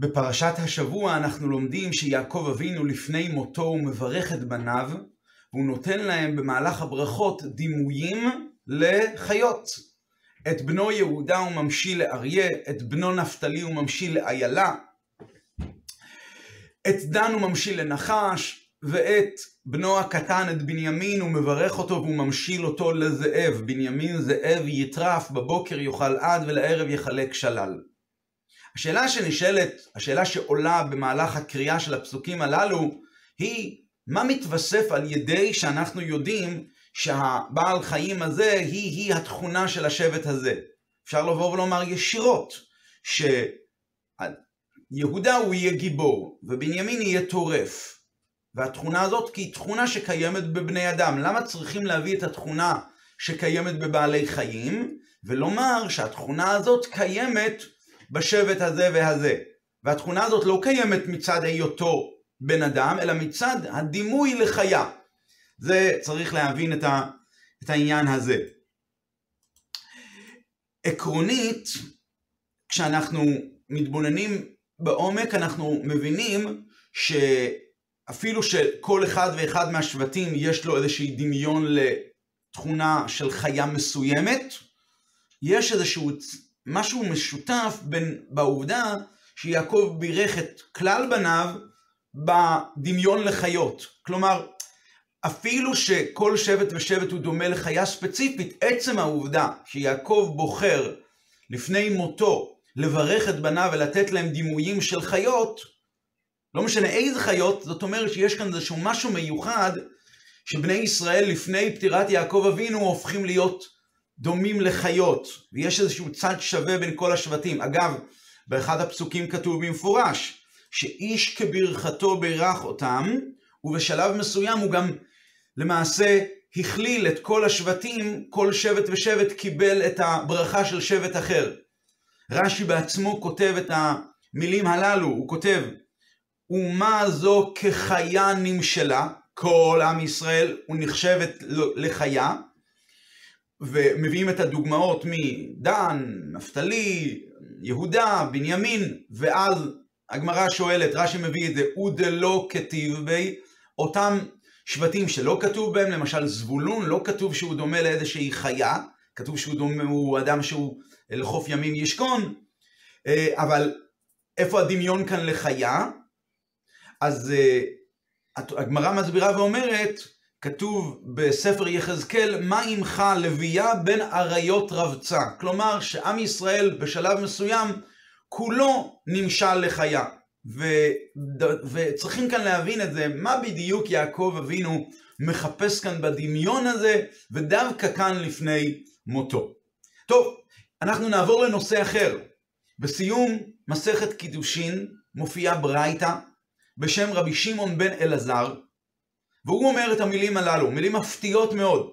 בפרשת השבוע אנחנו לומדים שיעקב אבינו לפני מותו הוא מברך את בניו, והוא נותן להם במהלך הברכות דימויים לחיות. את בנו יהודה הוא ממשיל לאריה, את בנו נפתלי הוא ממשיל לאיילה, את דן הוא ממשיל לנחש, ואת בנו הקטן, את בנימין, הוא מברך אותו והוא ממשיל אותו לזאב. בנימין זאב יטרף, בבוקר יאכל עד ולערב יחלק שלל. השאלה שנשאלת, השאלה שעולה במהלך הקריאה של הפסוקים הללו, היא מה מתווסף על ידי שאנחנו יודעים שהבעל חיים הזה היא-היא התכונה של השבט הזה. אפשר לבוא ולומר ישירות, שיהודה הוא יהיה גיבור, ובנימין יהיה טורף. והתכונה הזאת כי היא תכונה שקיימת בבני אדם. למה צריכים להביא את התכונה שקיימת בבעלי חיים, ולומר שהתכונה הזאת קיימת בשבט הזה והזה. והתכונה הזאת לא קיימת מצד היותו בן אדם, אלא מצד הדימוי לחיה. זה צריך להבין את, ה, את העניין הזה. עקרונית, כשאנחנו מתבוננים בעומק, אנחנו מבינים שאפילו שכל אחד ואחד מהשבטים יש לו איזשהי דמיון לתכונה של חיה מסוימת, יש איזשהו משהו משותף בין, בעובדה שיעקב בירך את כלל בניו בדמיון לחיות. כלומר, אפילו שכל שבט ושבט הוא דומה לחיה ספציפית, עצם העובדה שיעקב בוחר לפני מותו לברך את בניו ולתת להם דימויים של חיות, לא משנה איזה חיות, זאת אומרת שיש כאן איזשהו משהו מיוחד שבני ישראל לפני פטירת יעקב אבינו הופכים להיות דומים לחיות, ויש איזשהו צד שווה בין כל השבטים. אגב, באחד הפסוקים כתוב במפורש, שאיש כברכתו בירך אותם, ובשלב מסוים הוא גם למעשה הכליל את כל השבטים, כל שבט ושבט קיבל את הברכה של שבט אחר. רש"י בעצמו כותב את המילים הללו, הוא כותב, אומה זו כחיה נמשלה, כל עם ישראל הוא נחשבת לחיה, ומביאים את הדוגמאות מדן, נפתלי, יהודה, בנימין, ואז הגמרא שואלת, רש"י מביא את זה, ודלא כתיב בי, אותם שבטים שלא כתוב בהם, למשל זבולון, לא כתוב שהוא דומה לאיזושהי חיה, כתוב שהוא דומה, הוא אדם שהוא לחוף ימים ישכון, אה, אבל איפה הדמיון כאן לחיה? אז אה, הגמרא מסבירה ואומרת, כתוב בספר יחזקאל, מה עמך לוויה בין אריות רבצה? כלומר, שעם ישראל בשלב מסוים כולו נמשל לחיה. ו... וצריכים כאן להבין את זה, מה בדיוק יעקב אבינו מחפש כאן בדמיון הזה, ודווקא כאן לפני מותו. טוב, אנחנו נעבור לנושא אחר. בסיום מסכת קידושין מופיעה ברייתא בשם רבי שמעון בן אלעזר, והוא אומר את המילים הללו, מילים מפתיעות מאוד.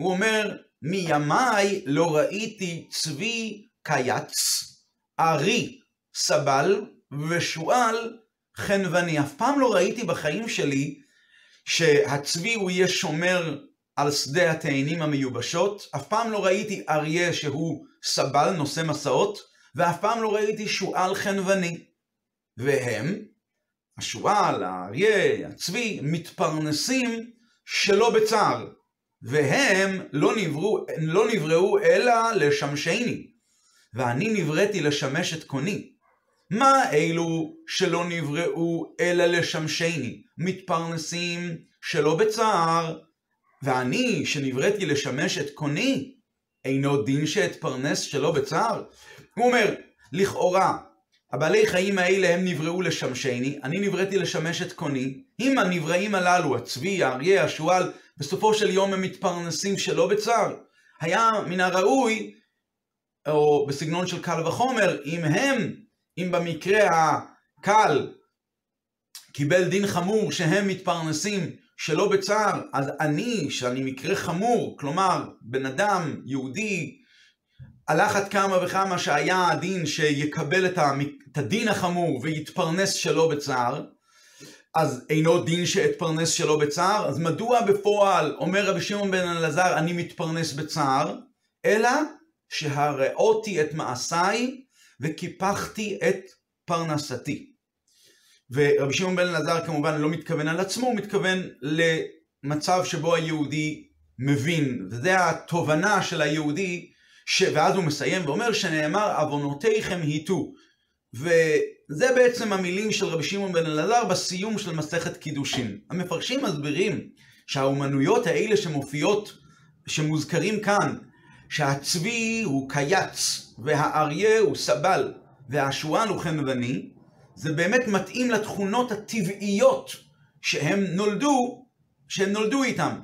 הוא אומר, מימיי לא ראיתי צבי קייץ, ארי סבל, ושועל חנווני. אף פעם לא ראיתי בחיים שלי שהצבי הוא יהיה שומר על שדה התאנים המיובשות, אף פעם לא ראיתי אריה שהוא סבל, נושא מסעות, ואף פעם לא ראיתי שועל חנווני. והם, השועל, האריה, הצבי, מתפרנסים שלא בצער, והם לא נבראו, לא נבראו אלא לשמשני, ואני נבראתי לשמש את קוני. מה אלו שלא נבראו אלא לשמשני, מתפרנסים שלא בצער, ואני שנבראתי לשמש את קוני, אינו דין שאתפרנס שלא בצער? הוא אומר, לכאורה, הבעלי חיים האלה הם נבראו לשמשני, אני נבראתי לשמש את קוני, אם הנבראים הללו, הצבי, האריה, השועל, בסופו של יום הם מתפרנסים שלא בצער. היה מן הראוי, או בסגנון של קל וחומר, אם הם, אם במקרה הקל קיבל דין חמור שהם מתפרנסים שלא בצער, אז אני, שאני מקרה חמור, כלומר, בן אדם, יהודי, על אחת כמה וכמה שהיה הדין שיקבל את הדין החמור ויתפרנס שלא בצער, אז אינו דין שאתפרנס שלא בצער, אז מדוע בפועל אומר רבי שמעון בן אלעזר אני מתפרנס בצער, אלא שהראותי את מעשיי וקיפחתי את פרנסתי. ורבי שמעון בן אלעזר כמובן לא מתכוון על עצמו, הוא מתכוון למצב שבו היהודי מבין, וזה התובנה של היהודי, ש... ואז הוא מסיים ואומר שנאמר עוונותיכם היטו. וזה בעצם המילים של רבי שמעון בן אלעזר בסיום של מסכת קידושין. המפרשים מסבירים שהאומנויות האלה שמופיעות, שמוזכרים כאן, שהצבי הוא קייץ, והאריה הוא סבל, והשועל הוא חנווני, זה באמת מתאים לתכונות הטבעיות שהם נולדו, שהם נולדו איתם.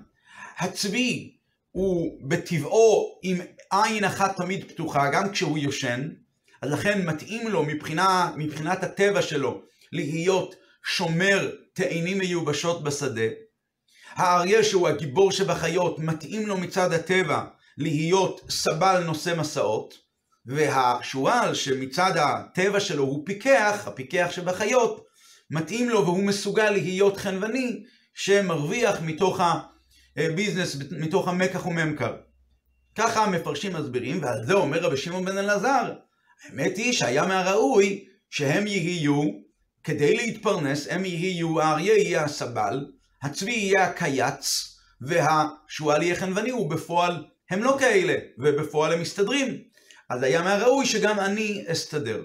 הצבי הוא בטבעו עם עין אחת תמיד פתוחה, גם כשהוא יושן, אז לכן מתאים לו מבחינה, מבחינת הטבע שלו להיות שומר תאנים מיובשות בשדה. האריה שהוא הגיבור שבחיות, מתאים לו מצד הטבע להיות סבל נושא מסעות, והשועל שמצד הטבע שלו הוא פיקח, הפיקח שבחיות, מתאים לו והוא מסוגל להיות חנווני שמרוויח מתוך הביזנס, מתוך המקח וממכר. ככה המפרשים מסבירים, ועל זה אומר רבי שמעון בן אלעזר, האמת היא שהיה מהראוי שהם יהיו, כדי להתפרנס, הם יהיו, האריה יהיה הסבל, הצבי יהיה הקייץ, והשועל יהיה חנווני, ובפועל הם לא כאלה, ובפועל הם מסתדרים. אז היה מהראוי שגם אני אסתדר.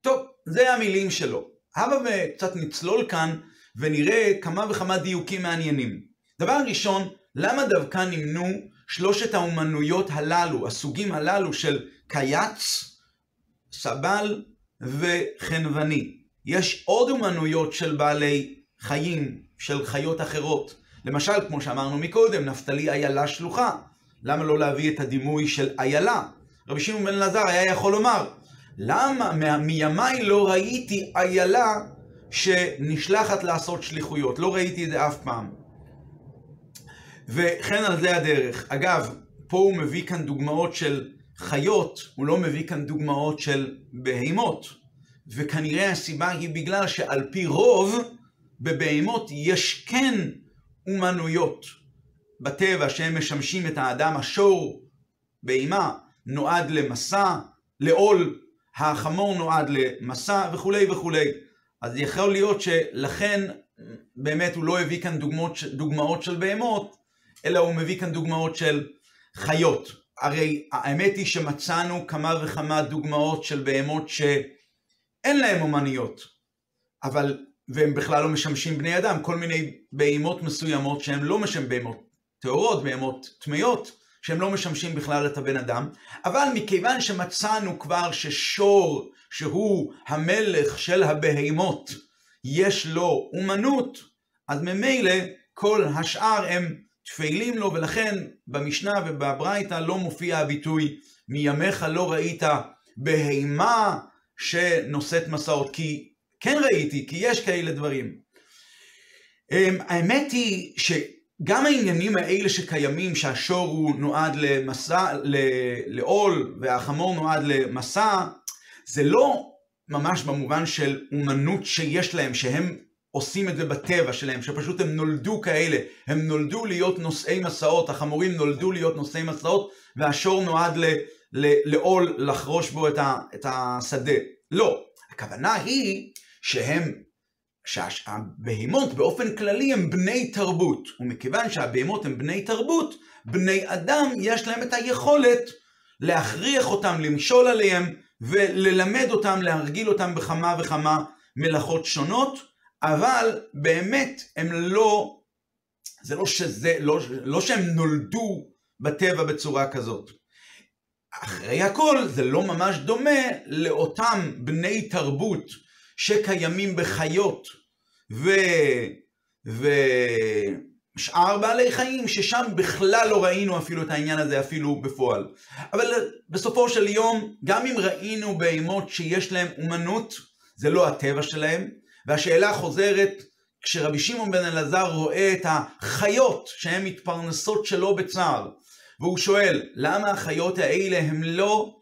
טוב, זה המילים שלו. הבה וקצת נצלול כאן ונראה כמה וכמה דיוקים מעניינים. דבר ראשון, למה דווקא נמנו שלושת האומנויות הללו, הסוגים הללו של קייץ, סבל וחנווני? יש עוד אומנויות של בעלי חיים, של חיות אחרות. למשל, כמו שאמרנו מקודם, נפתלי איילה שלוחה. למה לא להביא את הדימוי של איילה? רבי שמעון בן אלעזר היה יכול לומר, למה מימיי לא ראיתי איילה שנשלחת לעשות שליחויות? לא ראיתי את זה אף פעם. וכן על זה הדרך. אגב, פה הוא מביא כאן דוגמאות של חיות, הוא לא מביא כאן דוגמאות של בהימות. וכנראה הסיבה היא בגלל שעל פי רוב, בבהמות יש כן אומנויות בטבע שהם משמשים את האדם, השור, בהימה, נועד למסע, לעול, החמור נועד למסע וכולי וכולי. אז יכול להיות שלכן באמת הוא לא הביא כאן דוגמאות, דוגמאות של בהמות, אלא הוא מביא כאן דוגמאות של חיות. הרי האמת היא שמצאנו כמה וכמה דוגמאות של בהמות שאין להם אומניות, אבל, והם בכלל לא משמשים בני אדם, כל מיני בהמות מסוימות שהן לא משם בהמות טהורות, בהמות טמאות, שהם לא משמשים בכלל את הבן אדם, אבל מכיוון שמצאנו כבר ששור, שהוא המלך של הבהמות, יש לו אומנות, אז ממילא כל השאר הם תפלים לו, ולכן במשנה ובברייתא לא מופיע הביטוי מימיך לא ראית בהמה שנושאת מסעות, כי כן ראיתי, כי יש כאלה דברים. אמ, האמת היא ש... גם העניינים האלה שקיימים, שהשור הוא נועד למסע, לעול והחמור נועד למסע, זה לא ממש במובן של אומנות שיש להם, שהם עושים את זה בטבע שלהם, שפשוט הם נולדו כאלה, הם נולדו להיות נושאי מסעות, החמורים נולדו להיות נושאי מסעות, והשור נועד לעול, לחרוש בו את, ה, את השדה. לא, הכוונה היא שהם שהבהמות באופן כללי הם בני תרבות, ומכיוון שהבהמות הם בני תרבות, בני אדם יש להם את היכולת להכריח אותם, למשול עליהם, וללמד אותם, להרגיל אותם בכמה וכמה מלאכות שונות, אבל באמת הם לא, זה לא שזה, לא, לא שהם נולדו בטבע בצורה כזאת. אחרי הכל זה לא ממש דומה לאותם בני תרבות שקיימים בחיות ו... ושאר בעלי חיים, ששם בכלל לא ראינו אפילו את העניין הזה אפילו בפועל. אבל בסופו של יום, גם אם ראינו בהמות שיש להם אומנות, זה לא הטבע שלהם, והשאלה חוזרת, כשרבי שמעון בן אלעזר רואה את החיות שהן מתפרנסות שלא בצער, והוא שואל, למה החיות האלה הן לא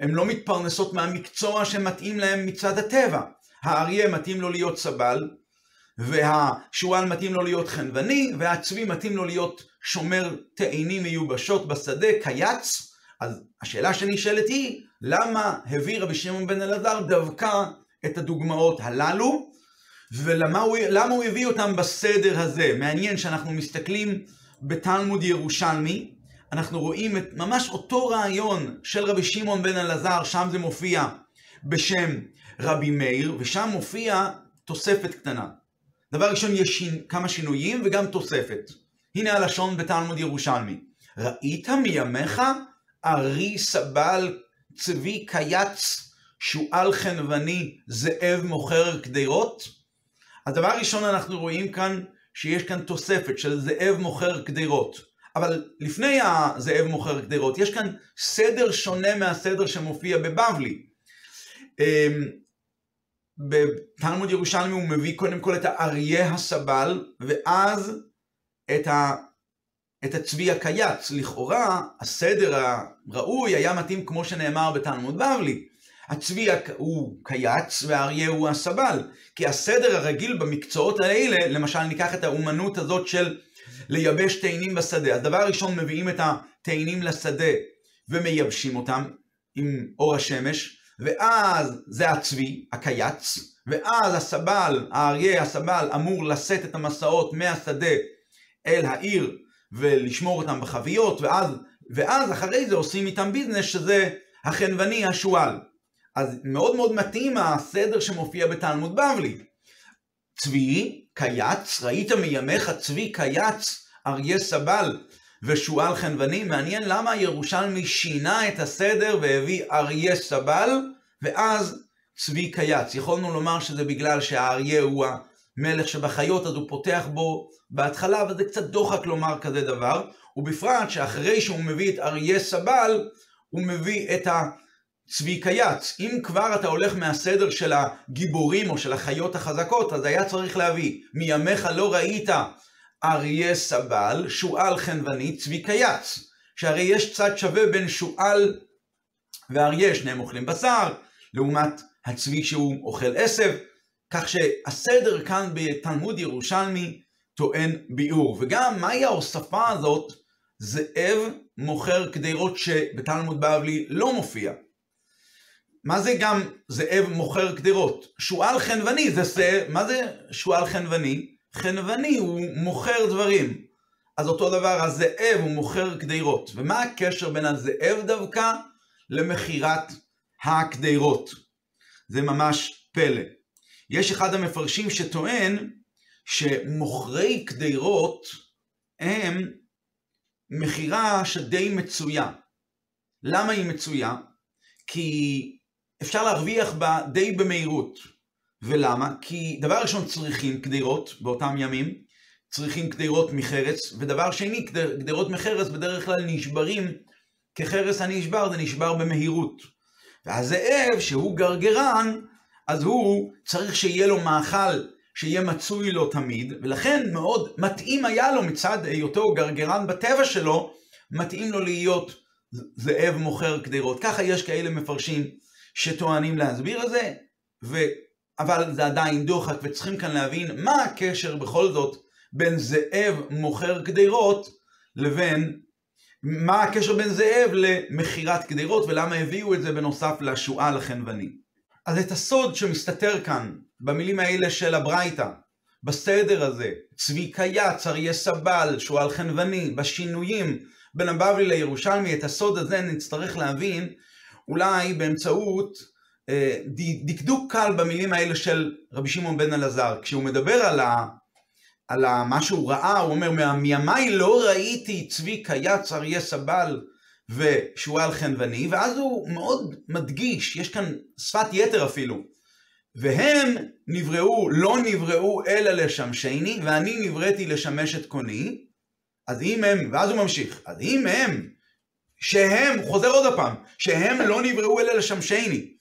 הן לא מתפרנסות מהמקצוע שמתאים להן מצד הטבע. האריה מתאים לו להיות סבל, והשועל מתאים לו להיות חנווני, והצבי מתאים לו להיות שומר תאנים מיובשות בשדה, קייץ, אז השאלה שנשאלת היא, למה הביא רבי שמעון בן אלעזר דווקא את הדוגמאות הללו, ולמה הוא, הוא הביא אותם בסדר הזה? מעניין שאנחנו מסתכלים בתלמוד ירושלמי, אנחנו רואים את ממש אותו רעיון של רבי שמעון בן אלעזר, שם זה מופיע בשם רבי מאיר, ושם מופיע תוספת קטנה. דבר ראשון, יש כמה שינויים וגם תוספת. הנה הלשון בתלמוד ירושלמי. ראית מימיך ארי סבל צבי קייץ שועל חנווני זאב מוכר קדירות? הדבר הראשון אנחנו רואים כאן שיש כאן תוספת של זאב מוכר קדירות. אבל לפני הזאב מוכר קדירות, יש כאן סדר שונה מהסדר שמופיע בבבלי. אמ, בתלמוד ירושלמי הוא מביא קודם כל את האריה הסבל, ואז את, ה, את הצבי הקייץ. לכאורה, הסדר הראוי היה מתאים כמו שנאמר בתלמוד בבלי. הצבי הוא קייץ והאריה הוא הסבל. כי הסדר הרגיל במקצועות האלה, למשל ניקח את האומנות הזאת של לייבש תאנים בשדה. אז דבר ראשון מביאים את התאנים לשדה ומייבשים אותם עם אור השמש, ואז זה הצבי, הקייץ, ואז הסבל, האריה, הסבל, אמור לשאת את המסעות מהשדה אל העיר ולשמור אותם בחביות, ואז, ואז אחרי זה עושים איתם ביזנס שזה החנווני השועל. אז מאוד מאוד מתאים הסדר שמופיע בתלמוד בבלי. צבי, קייץ, ראית מימיך צבי קייץ, אריה סבל ושועל חנווני? מעניין למה ירושלמי שינה את הסדר והביא אריה סבל ואז צבי קייץ. יכולנו לומר שזה בגלל שהאריה הוא המלך שבחיות, אז הוא פותח בו בהתחלה, וזה קצת דוחק לומר כזה דבר, ובפרט שאחרי שהוא מביא את אריה סבל, הוא מביא את הצבי קייץ. אם כבר אתה הולך מהסדר של הגיבורים או של החיות החזקות, אז היה צריך להביא, מימיך לא ראית אריה סבל, שועל חנווני, צבי קייץ. שהרי יש צד שווה בין שועל ואריה, שניהם אוכלים בשר, לעומת הצבי שהוא אוכל עשב, כך שהסדר כאן בתלמוד ירושלמי טוען ביאור. וגם מהי ההוספה הזאת? זאב מוכר קדירות שבתלמוד בבלי לא מופיע. מה זה גם זאב מוכר קדירות? שועל חנווני, זה זה, מה זה שועל חנווני? חנווני הוא מוכר דברים. אז אותו דבר, הזאב הוא מוכר קדירות. ומה הקשר בין הזאב דווקא למכירת הקדירות? זה ממש פלא. יש אחד המפרשים שטוען שמוכרי קדירות הם מכירה שדי מצויה. למה היא מצויה? כי אפשר להרוויח בה די במהירות. ולמה? כי דבר ראשון צריכים קדירות באותם ימים, צריכים קדירות מחרס, ודבר שני, קדירות מחרס בדרך כלל נשברים, כחרס הנשבר זה נשבר במהירות. והזאב, שהוא גרגרן, אז הוא צריך שיהיה לו מאכל שיהיה מצוי לו תמיד, ולכן מאוד מתאים היה לו מצד היותו גרגרן בטבע שלו, מתאים לו להיות זאב מוכר קדירות. ככה יש כאלה מפרשים שטוענים להסביר את זה, ו... אבל זה עדיין דוחק, וצריכים כאן להבין מה הקשר בכל זאת בין זאב מוכר קדירות לבין מה הקשר בין זאב למכירת קדירות ולמה הביאו את זה בנוסף לשועל החנווני. אז את הסוד שמסתתר כאן במילים האלה של הברייתא, בסדר הזה, צבי קייץ, אריה סבל, שועל חנווני, בשינויים בין הבבלי לירושלמי, את הסוד הזה נצטרך להבין אולי באמצעות אה, דקדוק קל במילים האלה של רבי שמעון בן אלעזר. כשהוא מדבר על, ה, על ה, מה שהוא ראה, הוא אומר, מימיי לא ראיתי צבי קייץ, אריה סבל ושועל חנווני, ואז הוא מאוד מדגיש, יש כאן שפת יתר אפילו. והם נבראו, לא נבראו אלא לשמשני, ואני נבראתי לשמש את קוני. אז אם הם, ואז הוא ממשיך, אז אם הם, שהם, חוזר עוד פעם, שהם לא נבראו אלא לשמשני,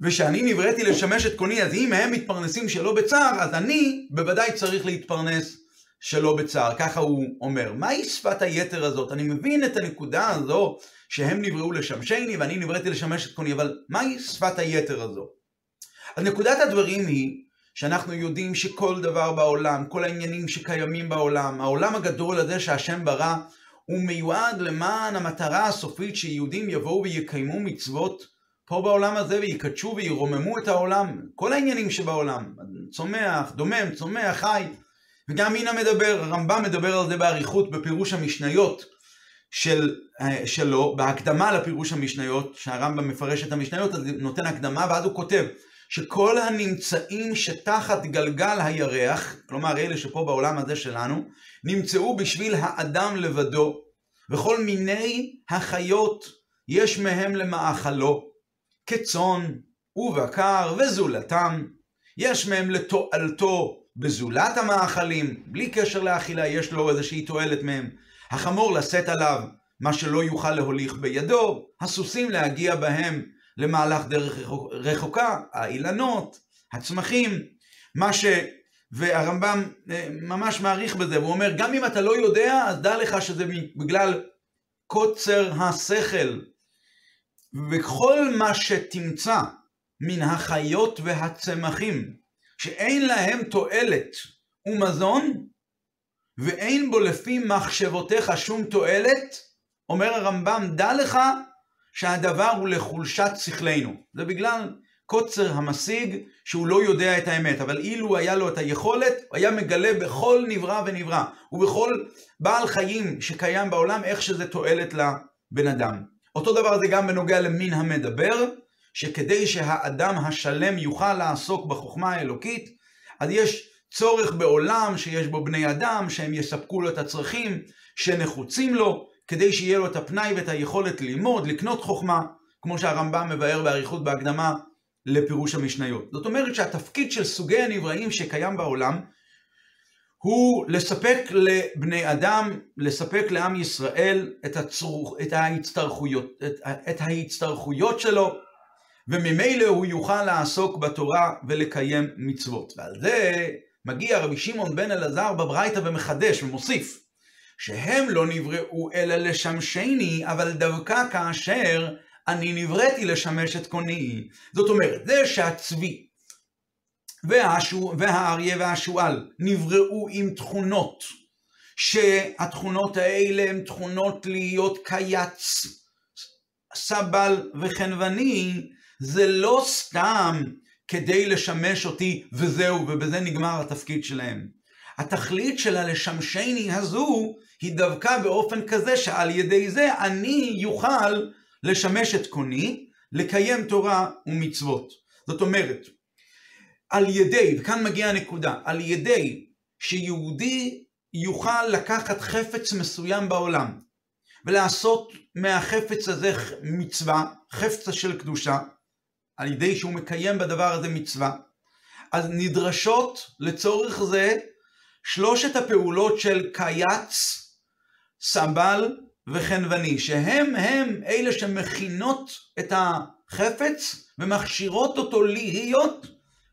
ושאני נבראתי לשמש את קוני, אז אם הם מתפרנסים שלא בצער, אז אני בוודאי צריך להתפרנס שלא בצער. ככה הוא אומר. מהי שפת היתר הזאת? אני מבין את הנקודה הזו שהם נבראו לשמשני ואני נבראתי לשמש את קוני, אבל מהי שפת היתר הזו? אז נקודת הדברים היא שאנחנו יודעים שכל דבר בעולם, כל העניינים שקיימים בעולם, העולם הגדול הזה שהשם ברא, הוא מיועד למען המטרה הסופית שיהודים יבואו ויקיימו מצוות פה בעולם הזה ויקדשו וירוממו את העולם, כל העניינים שבעולם, צומח, דומם, צומח, חי. וגם הנה מדבר, הרמב"ם מדבר על זה באריכות בפירוש המשניות של, אה, שלו, בהקדמה לפירוש המשניות, שהרמב"ם מפרש את המשניות, אז נותן הקדמה, ואז הוא כותב שכל הנמצאים שתחת גלגל הירח, כלומר אלה שפה בעולם הזה שלנו, נמצאו בשביל האדם לבדו, וכל מיני החיות יש מהם למאכלו, כצאן ובקר וזולתם, יש מהם לתועלתו בזולת המאכלים, בלי קשר לאכילה יש לו איזושהי תועלת מהם. החמור לשאת עליו מה שלא יוכל להוליך בידו, הסוסים להגיע בהם למהלך דרך רחוקה, האילנות, הצמחים, מה ש... והרמב"ם אה, ממש מעריך בזה, והוא אומר, גם אם אתה לא יודע, אז דע לך שזה בגלל קוצר השכל. וכל מה שתמצא מן החיות והצמחים, שאין להם תועלת ומזון, ואין בו לפי מחשבותיך שום תועלת, אומר הרמב"ם, דע לך שהדבר הוא לחולשת שכלנו. זה בגלל קוצר המשיג שהוא לא יודע את האמת, אבל אילו היה לו את היכולת, הוא היה מגלה בכל נברא ונברא, ובכל בעל חיים שקיים בעולם, איך שזה תועלת לבן אדם. אותו דבר זה גם בנוגע למין המדבר, שכדי שהאדם השלם יוכל לעסוק בחוכמה האלוקית, אז יש צורך בעולם שיש בו בני אדם, שהם יספקו לו את הצרכים שנחוצים לו, כדי שיהיה לו את הפנאי ואת היכולת ללמוד, לקנות חוכמה, כמו שהרמב"ם מבאר באריכות בהקדמה לפירוש המשניות. זאת אומרת שהתפקיד של סוגי הנבראים שקיים בעולם, הוא לספק לבני אדם, לספק לעם ישראל את, הצרוך, את, ההצטרכויות, את, את ההצטרכויות שלו, וממילא הוא יוכל לעסוק בתורה ולקיים מצוות. ועל זה מגיע רבי שמעון בן אלעזר בברייתא ומחדש ומוסיף, שהם לא נבראו אלא לשמשני, אבל דווקא כאשר אני נבראתי לשמש את קוני. זאת אומרת, זה שהצבי והשו, והאריה והשועל נבראו עם תכונות, שהתכונות האלה הן תכונות להיות קייץ, סבל וחנווני, זה לא סתם כדי לשמש אותי וזהו, ובזה נגמר התפקיד שלהם. התכלית של הלשמשני הזו היא דווקא באופן כזה שעל ידי זה אני יוכל לשמש את קוני, לקיים תורה ומצוות. זאת אומרת, על ידי, וכאן מגיעה הנקודה, על ידי שיהודי יוכל לקחת חפץ מסוים בעולם ולעשות מהחפץ הזה מצווה, חפצה של קדושה, על ידי שהוא מקיים בדבר הזה מצווה, אז נדרשות לצורך זה שלושת הפעולות של קייץ, סבל וחנווני, שהם הם אלה שמכינות את החפץ ומכשירות אותו להיות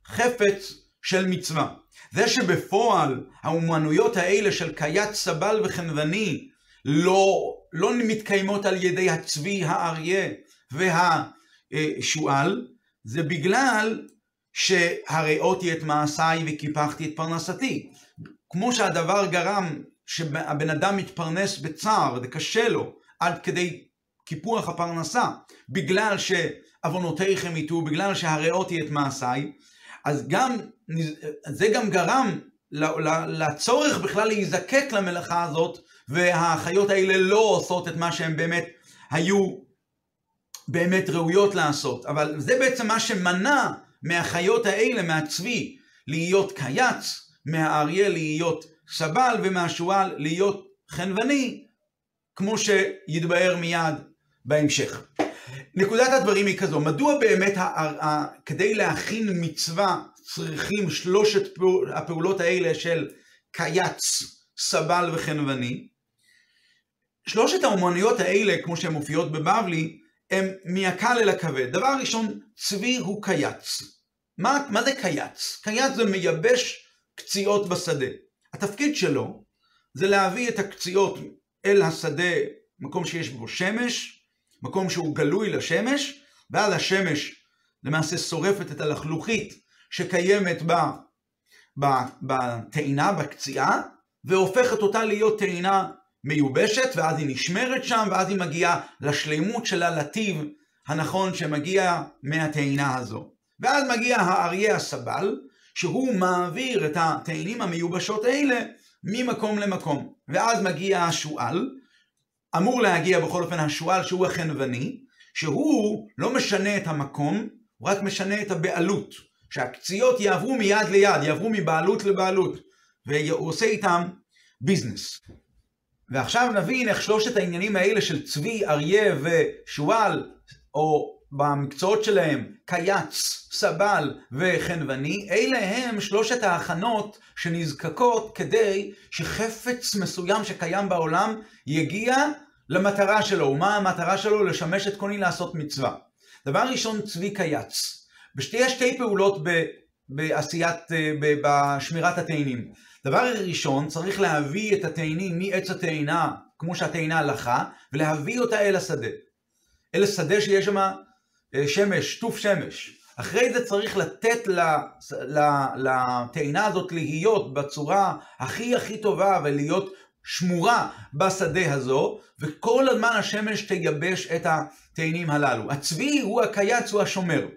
חפץ של מצווה. זה שבפועל האומנויות האלה של קייץ, סבל וחנווני לא, לא מתקיימות על ידי הצבי, האריה והשועל, זה בגלל שהראיתי את מעשיי וקיפחתי את פרנסתי. כמו שהדבר גרם שהבן אדם מתפרנס בצער וזה קשה לו עד כדי קיפוח הפרנסה, בגלל שעוונותיכם יטו, בגלל שהראיתי את מעשיי, אז גם, זה גם גרם לצורך בכלל להיזקק למלאכה הזאת, והחיות האלה לא עושות את מה שהן באמת היו באמת ראויות לעשות. אבל זה בעצם מה שמנע מהחיות האלה, מהצבי, להיות קייץ, מהאריה להיות סבל, ומהשועל להיות חנווני, כמו שיתבהר מיד בהמשך. נקודת הדברים היא כזו, מדוע באמת כדי להכין מצווה צריכים שלושת הפעולות האלה של קייץ, סבל וחנווני? שלושת האומנויות האלה, כמו שהן מופיעות בבבלי, הם מהקל אל הכבד. דבר ראשון, צבי הוא קייץ. מה, מה זה קייץ? קייץ זה מייבש קציעות בשדה. התפקיד שלו זה להביא את הקציעות אל השדה, מקום שיש בו שמש, מקום שהוא גלוי לשמש, ואז השמש למעשה שורפת את הלכלוכית שקיימת בטעינה, בקציעה, והופכת אותה להיות טעינה מיובשת, ואז היא נשמרת שם, ואז היא מגיעה לשלימות שלה, לטיב הנכון שמגיע מהטעינה הזו. ואז מגיע האריה הסבל, שהוא מעביר את התאנים המיובשות האלה ממקום למקום. ואז מגיע השועל, אמור להגיע בכל אופן השועל שהוא החנווני, שהוא לא משנה את המקום, הוא רק משנה את הבעלות. שהקציעות יעברו מיד ליד, יעברו מבעלות לבעלות, והוא עושה איתם ביזנס. ועכשיו נבין איך שלושת העניינים האלה של צבי, אריה ושועל, או במקצועות שלהם, קייץ, סבל וחנווני, אלה הם שלושת ההכנות שנזקקות כדי שחפץ מסוים שקיים בעולם יגיע למטרה שלו. ומה המטרה שלו? לשמש את קוני לעשות מצווה. דבר ראשון, צבי קייץ. יש שתי פעולות ב, בעשיית, אה, ב, בשמירת התאנים. דבר ראשון, צריך להביא את התאנים מעץ התאנה, כמו שהתאנה הלכה, ולהביא אותה אל השדה. אל השדה שיש שם שמש, שטוף שמש. אחרי זה צריך לתת לתאנה הזאת להיות בצורה הכי הכי טובה ולהיות שמורה בשדה הזו, וכל הזמן השמש תייבש את התאנים הללו. הצבי הוא הקייץ, הוא השומר.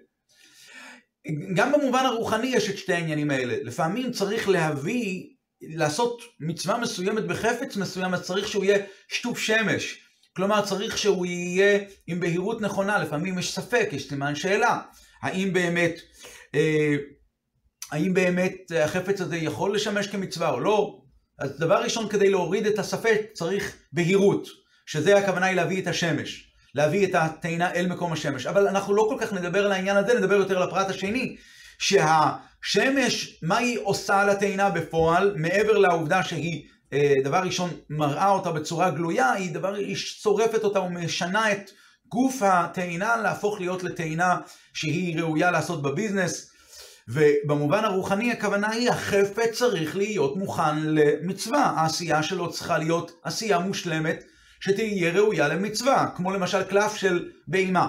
גם במובן הרוחני יש את שתי העניינים האלה. לפעמים צריך להביא, לעשות מצווה מסוימת בחפץ מסוים, אז צריך שהוא יהיה שטוף שמש. כלומר, צריך שהוא יהיה עם בהירות נכונה, לפעמים יש ספק, יש סימן שאלה. האם באמת, אה, האם באמת החפץ הזה יכול לשמש כמצווה או לא? אז דבר ראשון, כדי להוריד את הספק, צריך בהירות, שזה הכוונה היא להביא את השמש. להביא את הטעינה אל מקום השמש. אבל אנחנו לא כל כך נדבר על העניין הזה, נדבר יותר על הפרט השני, שהשמש, מה היא עושה לטעינה בפועל, מעבר לעובדה שהיא, דבר ראשון, מראה אותה בצורה גלויה, היא דבר, היא שורפת אותה ומשנה את גוף הטעינה להפוך להיות לטעינה שהיא ראויה לעשות בביזנס. ובמובן הרוחני הכוונה היא, החפץ צריך להיות מוכן למצווה, העשייה שלו צריכה להיות עשייה מושלמת שתהיה ראויה למצווה, כמו למשל קלף של בהימה.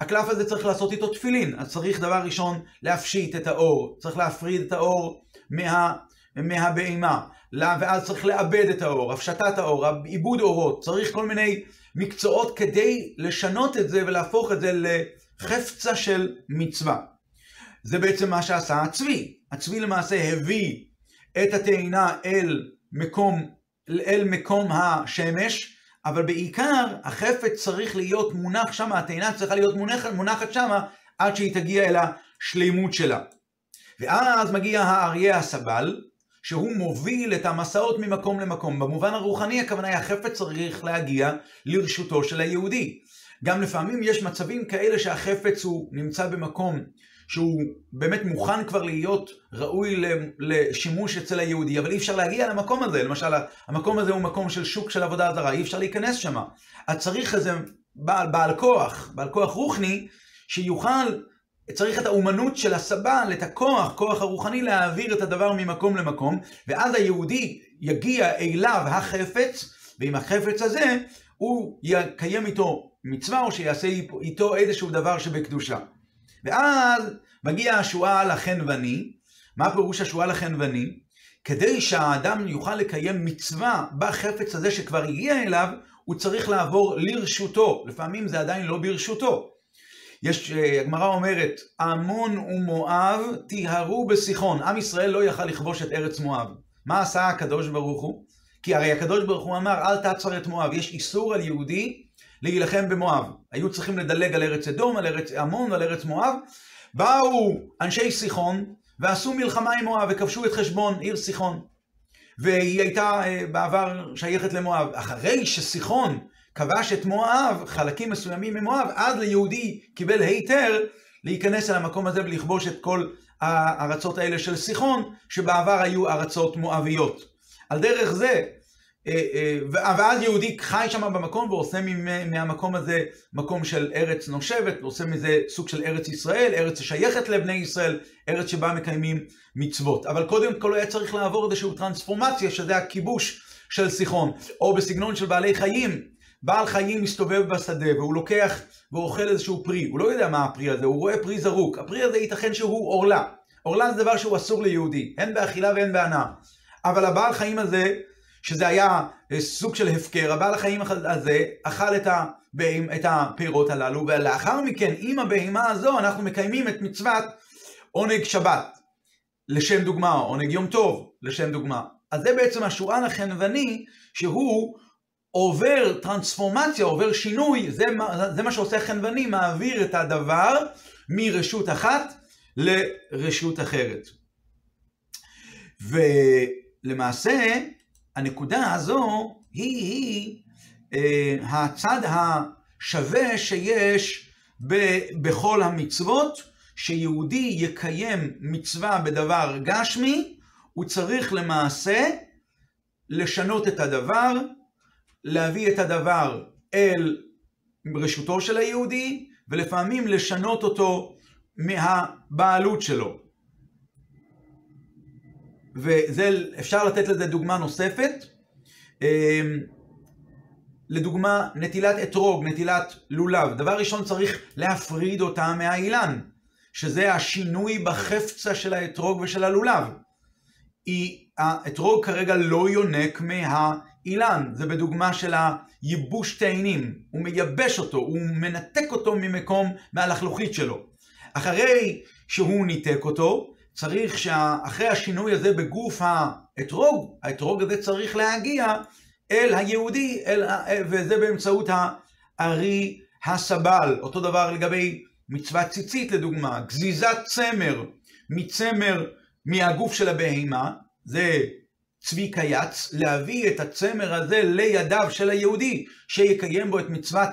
הקלף הזה צריך לעשות איתו תפילין, אז צריך דבר ראשון להפשיט את האור, צריך להפריד את האור מה, מהבהימה, ואז צריך לאבד את האור, הפשטת האור, עיבוד אורות, צריך כל מיני מקצועות כדי לשנות את זה ולהפוך את זה לחפצה של מצווה. זה בעצם מה שעשה הצבי. הצבי למעשה הביא את התאנה אל מקום, אל מקום השמש, אבל בעיקר החפץ צריך להיות מונח שם, התאנה צריכה להיות מונחת, מונחת שם עד שהיא תגיע אל השלימות שלה. ואז מגיע האריה הסבל, שהוא מוביל את המסעות ממקום למקום. במובן הרוחני הכוונה היא החפץ צריך להגיע לרשותו של היהודי. גם לפעמים יש מצבים כאלה שהחפץ הוא נמצא במקום שהוא באמת מוכן כבר להיות ראוי לשימוש אצל היהודי, אבל אי אפשר להגיע למקום הזה. למשל, המקום הזה הוא מקום של שוק של עבודה זרה, אי אפשר להיכנס שם. אז צריך איזה בעל, בעל כוח, בעל כוח רוחני, שיוכל, צריך את האומנות של הסבל, את הכוח, כוח הרוחני, להעביר את הדבר ממקום למקום, ואז היהודי יגיע אליו החפץ, ועם החפץ הזה הוא יקיים איתו מצווה, או שיעשה איתו איזשהו דבר שבקדושה. ואז מגיע השועל החנווני, מה פירוש השועל החנווני? כדי שהאדם יוכל לקיים מצווה בחפץ הזה שכבר הגיע אליו, הוא צריך לעבור לרשותו. לפעמים זה עדיין לא ברשותו. יש, אה, הגמרא אומרת, עמון ומואב טיהרו בסיחון. עם ישראל לא יכל לכבוש את ארץ מואב. מה עשה הקדוש ברוך הוא? כי הרי הקדוש ברוך הוא אמר, אל תעצר את מואב. יש איסור על יהודי להילחם במואב. היו צריכים לדלג על ארץ אדום, על ארץ עמון ועל ארץ מואב. באו אנשי סיחון ועשו מלחמה עם מואב וכבשו את חשבון עיר סיחון. והיא הייתה אה, בעבר שייכת למואב. אחרי שסיחון כבש את מואב, חלקים מסוימים ממואב, אז ליהודי קיבל היתר להיכנס אל המקום הזה ולכבוש את כל הארצות האלה של סיחון, שבעבר היו ארצות מואביות. על דרך זה, אה, אה, ואז יהודי חי שם במקום ועושה מהמקום הזה מקום של ארץ נושבת, ועושה מזה סוג של ארץ ישראל, ארץ ששייכת לבני ישראל, ארץ שבה מקיימים מצוות. אבל קודם כל היה צריך לעבור איזושהי טרנספורמציה, שזה הכיבוש של סיחון, או בסגנון של בעלי חיים. בעל חיים מסתובב בשדה והוא לוקח ואוכל איזשהו פרי, הוא לא יודע מה הפרי הזה, הוא רואה פרי זרוק. הפרי הזה ייתכן שהוא עורלה. עורלה זה דבר שהוא אסור ליהודי, הן באכילה והן בהנאה. אבל הבעל חיים הזה שזה היה סוג של הפקר, הבעל החיים הזה אכל את, הבהים, את הפירות הללו, ולאחר מכן, עם הבהמה הזו, אנחנו מקיימים את מצוות עונג שבת, לשם דוגמה, עונג יום טוב, לשם דוגמה. אז זה בעצם השועל החנווני, שהוא עובר טרנספורמציה, עובר שינוי, זה, זה מה שעושה חנווני, מעביר את הדבר מרשות אחת לרשות אחרת. ולמעשה, הנקודה הזו היא, היא אה, הצד השווה שיש ב, בכל המצוות, שיהודי יקיים מצווה בדבר גשמי, הוא צריך למעשה לשנות את הדבר, להביא את הדבר אל רשותו של היהודי, ולפעמים לשנות אותו מהבעלות שלו. ואפשר לתת לזה דוגמה נוספת. אמ, לדוגמה, נטילת אתרוג, נטילת לולב. דבר ראשון צריך להפריד אותה מהאילן, שזה השינוי בחפצה של האתרוג ושל הלולב. האתרוג כרגע לא יונק מהאילן, זה בדוגמה של הייבוש תאנים, הוא מייבש אותו, הוא מנתק אותו ממקום, מהלחלוכית שלו. אחרי שהוא ניתק אותו, צריך שאחרי השינוי הזה בגוף האתרוג, האתרוג הזה צריך להגיע אל היהודי, אל, וזה באמצעות הארי הסבל. אותו דבר לגבי מצוות ציצית לדוגמה, גזיזת צמר מצמר מהגוף של הבהמה, זה צבי קייץ, להביא את הצמר הזה לידיו של היהודי, שיקיים בו את מצוות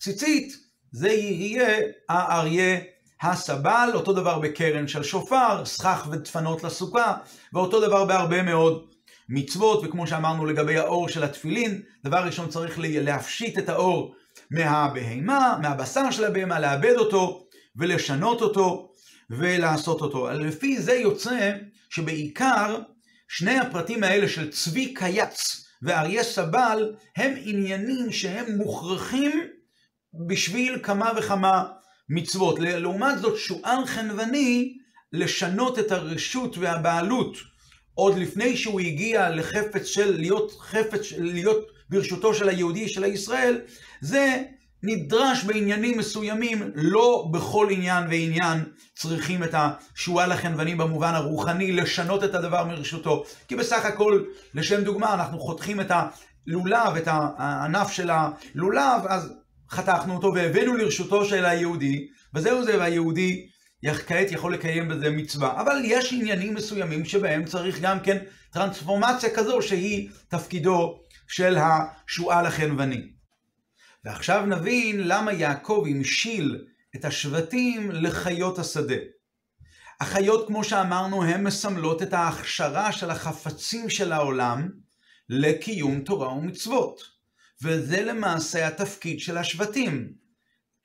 ציצית, זה יהיה האריה הסבל, אותו דבר בקרן של שופר, סכך ודפנות לסוכה, ואותו דבר בהרבה מאוד מצוות, וכמו שאמרנו לגבי האור של התפילין, דבר ראשון צריך להפשיט את האור מהבהמה, מהבשר של הבהמה, לאבד אותו ולשנות אותו ולעשות אותו. לפי זה יוצא שבעיקר שני הפרטים האלה של צבי קייץ ואריה סבל הם עניינים שהם מוכרחים בשביל כמה וכמה מצוות. לעומת זאת, שועל חנווני, לשנות את הרשות והבעלות עוד לפני שהוא הגיע לחפץ של להיות חפץ, להיות ברשותו של היהודי, של הישראל, זה נדרש בעניינים מסוימים, לא בכל עניין ועניין צריכים את השועל החנווני במובן הרוחני, לשנות את הדבר מרשותו. כי בסך הכל, לשם דוגמה, אנחנו חותכים את הלולב, את הענף של הלולב, אז חתכנו אותו והבאנו לרשותו של היהודי, וזהו זה, והיהודי כעת יכול לקיים בזה מצווה. אבל יש עניינים מסוימים שבהם צריך גם כן טרנספורמציה כזו שהיא תפקידו של השועל החנווני. ועכשיו נבין למה יעקב המשיל את השבטים לחיות השדה. החיות, כמו שאמרנו, הן מסמלות את ההכשרה של החפצים של העולם לקיום תורה ומצוות. וזה למעשה התפקיד של השבטים.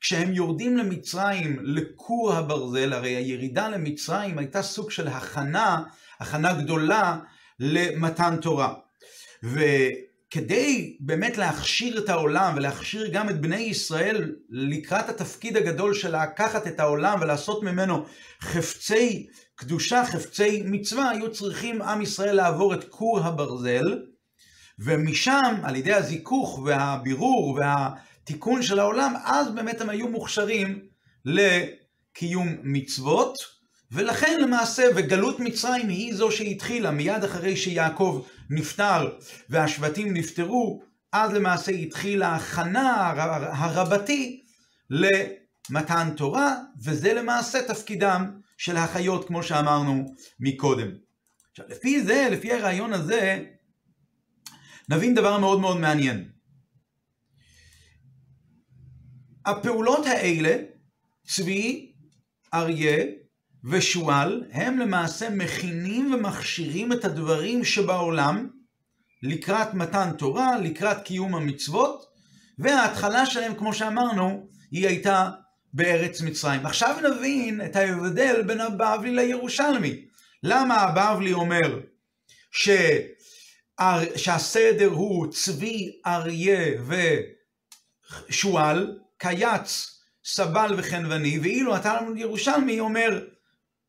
כשהם יורדים למצרים, לכור הברזל, הרי הירידה למצרים הייתה סוג של הכנה, הכנה גדולה למתן תורה. וכדי באמת להכשיר את העולם ולהכשיר גם את בני ישראל לקראת התפקיד הגדול של לקחת את העולם ולעשות ממנו חפצי קדושה, חפצי מצווה, היו צריכים עם ישראל לעבור את כור הברזל, ומשם, על ידי הזיכוך והבירור והתיקון של העולם, אז באמת הם היו מוכשרים לקיום מצוות, ולכן למעשה, וגלות מצרים היא זו שהתחילה מיד אחרי שיעקב נפטר והשבטים נפטרו, אז למעשה התחילה ההכנה הרבתי למתן תורה, וזה למעשה תפקידם של החיות, כמו שאמרנו מקודם. עכשיו, לפי זה, לפי הרעיון הזה, נבין דבר מאוד מאוד מעניין. הפעולות האלה, צבי, אריה ושועל, הם למעשה מכינים ומכשירים את הדברים שבעולם לקראת מתן תורה, לקראת קיום המצוות, וההתחלה שלהם, כמו שאמרנו, היא הייתה בארץ מצרים. עכשיו נבין את ההבדל בין הבבלי לירושלמי. למה הבבלי אומר ש... שהסדר הוא צבי, אריה ושועל, קייץ, סבל וחנווני, ואילו התלמוד ירושלמי אומר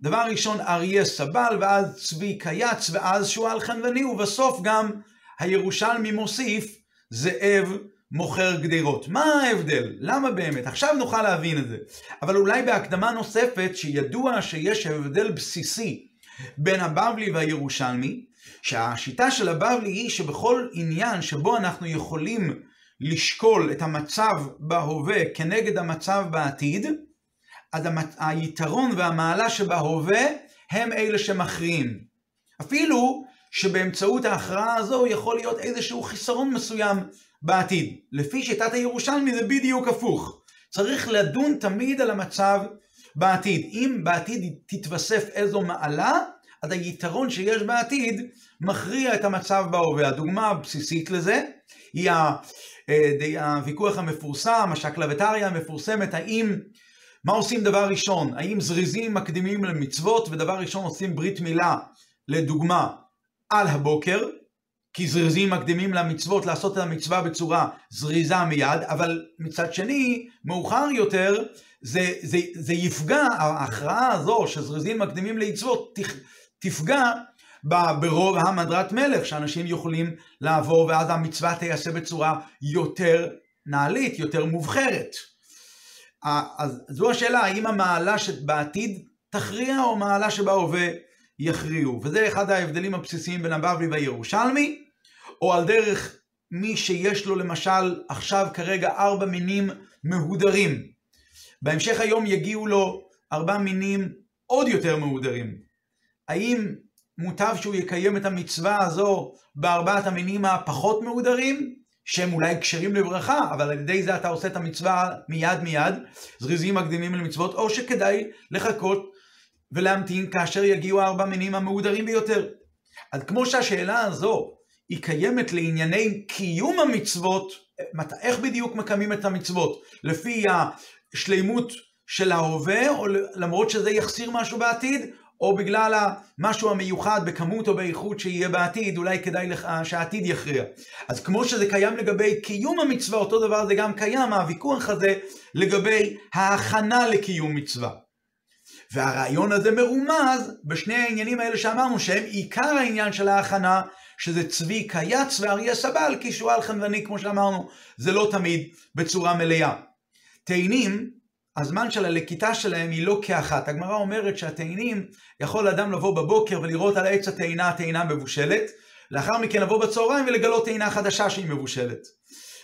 דבר ראשון אריה סבל, ואז צבי קייץ, ואז שועל חנווני, ובסוף גם הירושלמי מוסיף זאב מוכר גדרות. מה ההבדל? למה באמת? עכשיו נוכל להבין את זה. אבל אולי בהקדמה נוספת, שידוע שיש הבדל בסיסי בין הבבלי והירושלמי, שהשיטה של הבבלי היא שבכל עניין שבו אנחנו יכולים לשקול את המצב בהווה כנגד המצב בעתיד, אז היתרון והמעלה שבהווה הם אלה שמכריעים. אפילו שבאמצעות ההכרעה הזו יכול להיות איזשהו חיסרון מסוים בעתיד. לפי שיטת הירושלמי זה בדיוק הפוך. צריך לדון תמיד על המצב בעתיד. אם בעתיד תתווסף איזו מעלה, אז היתרון שיש בעתיד מכריע את המצב בהווה. הדוגמה הבסיסית לזה היא אה, הוויכוח המפורסם, השקלבטריה המפורסמת, האם, מה עושים דבר ראשון? האם זריזים מקדימים למצוות ודבר ראשון עושים ברית מילה, לדוגמה, על הבוקר, כי זריזים מקדימים למצוות לעשות את המצווה בצורה זריזה מיד, אבל מצד שני, מאוחר יותר, זה, זה, זה יפגע, ההכרעה הזו שזריזים מקדימים למצוות תפגע ברוב המדרת מלך, שאנשים יכולים לעבור ואז המצווה תיעשה בצורה יותר נעלית, יותר מובחרת. אז זו השאלה, האם המעלה שבעתיד תכריע או מעלה שבהווה יכריעו. וזה אחד ההבדלים הבסיסיים בין הבבלי והירושלמי, או על דרך מי שיש לו למשל עכשיו כרגע ארבע מינים מהודרים. בהמשך היום יגיעו לו ארבע מינים עוד יותר מהודרים. האם מוטב שהוא יקיים את המצווה הזו בארבעת המינים הפחות מהודרים, שהם אולי כשרים לברכה, אבל על ידי זה אתה עושה את המצווה מיד מיד, זריזים מקדימים למצוות, או שכדאי לחכות ולהמתין כאשר יגיעו הארבע מינים המהודרים ביותר. אז כמו שהשאלה הזו היא קיימת לענייני קיום המצוות, איך בדיוק מקיימים את המצוות? לפי השלימות של ההווה, או למרות שזה יחסיר משהו בעתיד, או בגלל המשהו המיוחד בכמות או באיכות שיהיה בעתיד, אולי כדאי לך שהעתיד יכריע. אז כמו שזה קיים לגבי קיום המצווה, אותו דבר זה גם קיים, הוויכוח הזה, לגבי ההכנה לקיום מצווה. והרעיון הזה מרומז בשני העניינים האלה שאמרנו, שהם עיקר העניין של ההכנה, שזה צבי קייץ ואריה סבל, כי שועל חנווני, כמו שאמרנו, זה לא תמיד בצורה מלאה. תאנים, הזמן של הלקיטה שלהם היא לא כאחת. הגמרא אומרת שהתאנים, יכול אדם לבוא בבוקר ולראות על עץ התאנה, התאנה מבושלת, לאחר מכן לבוא בצהריים ולגלות תאנה חדשה שהיא מבושלת.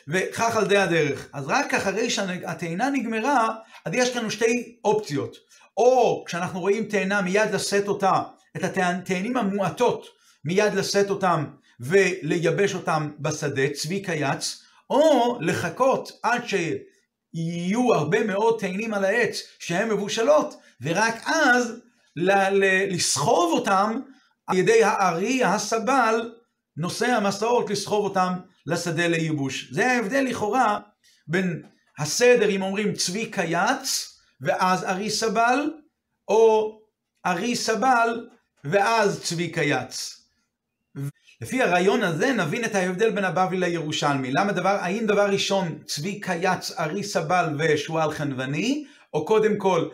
וכך על די הדרך. אז רק אחרי שהתאנה נגמרה, אז יש לנו שתי אופציות. או כשאנחנו רואים תאנה מיד לשאת אותה, את התאנים המועטות, מיד לשאת אותם ולייבש אותם בשדה, צבי קייץ, או לחכות עד שיהיו הרבה מאוד תאנים על העץ שהן מבושלות, ורק אז לסחוב אותם על ידי הארי, הסבל, נושא המסעות, לסחוב אותם לשדה לייבוש. זה ההבדל לכאורה בין הסדר, אם אומרים צבי קייץ, ואז ארי סבל, או ארי סבל, ואז צבי קייץ. לפי הרעיון הזה נבין את ההבדל בין הבבלי לירושלמי. למה דבר, האם דבר ראשון צבי קייץ, ארי סבל ושועל חנווני, או קודם כל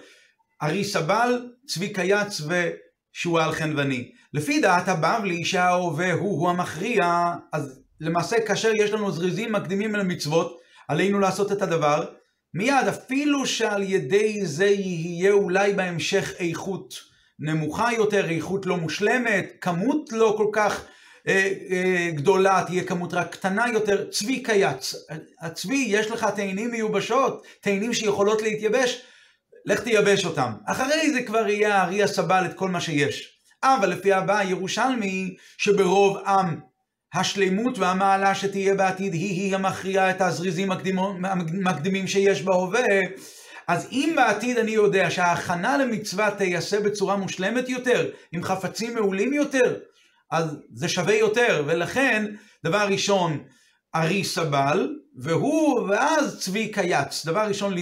ארי סבל, צבי קייץ ושועל חנווני. לפי דעת הבבלי שההווה הוא הוא המכריע, אז למעשה כאשר יש לנו זריזים מקדימים למצוות, עלינו לעשות את הדבר, מיד, אפילו שעל ידי זה יהיה אולי בהמשך איכות נמוכה יותר, איכות לא מושלמת, כמות לא כל כך גדולה, תהיה כמות רק קטנה יותר, צבי קייץ. הצבי, יש לך תאנים מיובשות, תאנים שיכולות להתייבש, לך תייבש אותם. אחרי זה כבר יהיה הארי הסבל את כל מה שיש. אבל לפי הבא הירושלמי, שברוב עם השלימות והמעלה שתהיה בעתיד היא-היא המכריעה את הזריזים המקדימים שיש בהווה, אז אם בעתיד אני יודע שההכנה למצווה תיעשה בצורה מושלמת יותר, עם חפצים מעולים יותר, אז זה שווה יותר, ולכן, דבר ראשון, ארי סבל, והוא, ואז צבי קייץ. דבר ראשון,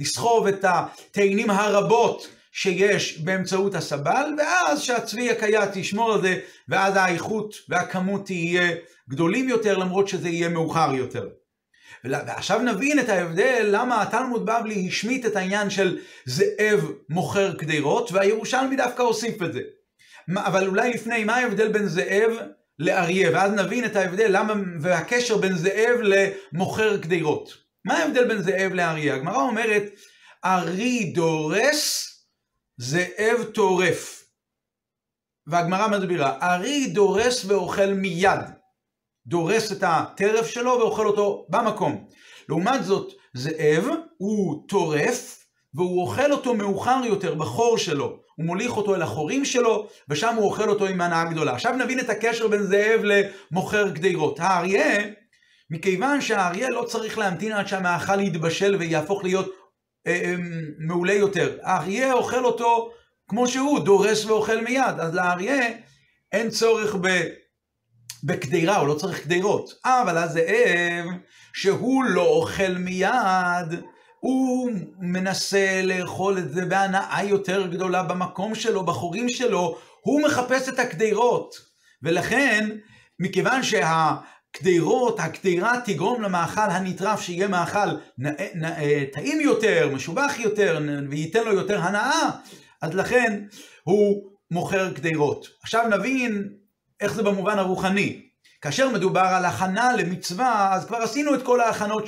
לסחוב את התאנים הרבות שיש באמצעות הסבל, ואז שהצבי הקייץ ישמור על זה, ואז האיכות והכמות תהיה גדולים יותר, למרות שזה יהיה מאוחר יותר. ועכשיו נבין את ההבדל למה התלמוד בבלי השמיט את העניין של זאב מוכר קדירות, והירושלמי דווקא הוסיף את זה. אבל אולי לפני, מה ההבדל בין זאב לאריה, ואז נבין את ההבדל, למה, והקשר בין זאב למוכר גדרות. מה ההבדל בין זאב לאריה? הגמרא אומרת, ארי דורס, זאב טורף. והגמרא מסבירה, ארי דורס ואוכל מיד. דורס את הטרף שלו ואוכל אותו במקום. לעומת זאת, זאב הוא טורף, והוא אוכל אותו מאוחר יותר בחור שלו. הוא מוליך אותו אל החורים שלו, ושם הוא אוכל אותו עם הנאה גדולה. עכשיו נבין את הקשר בין זאב למוכר גדרות. האריה, מכיוון שהאריה לא צריך להמתין עד שהמאכל יתבשל ויהפוך להיות אה, אה, מעולה יותר. האריה אוכל אותו כמו שהוא, דורס ואוכל מיד. אז לאריה אין צורך ב... בקדירה, הוא לא צריך קדירות. אבל הזאב, שהוא לא אוכל מיד, הוא מנסה לאכול את זה בהנאה יותר גדולה במקום שלו, בחורים שלו, הוא מחפש את הקדירות. ולכן, מכיוון שהקדירות, הקדירה תגרום למאכל הנטרף שיהיה מאכל טעים יותר, משובח יותר, וייתן לו יותר הנאה, אז לכן הוא מוכר קדירות. עכשיו נבין איך זה במובן הרוחני. כאשר מדובר על הכנה למצווה, אז כבר עשינו את כל ההכנות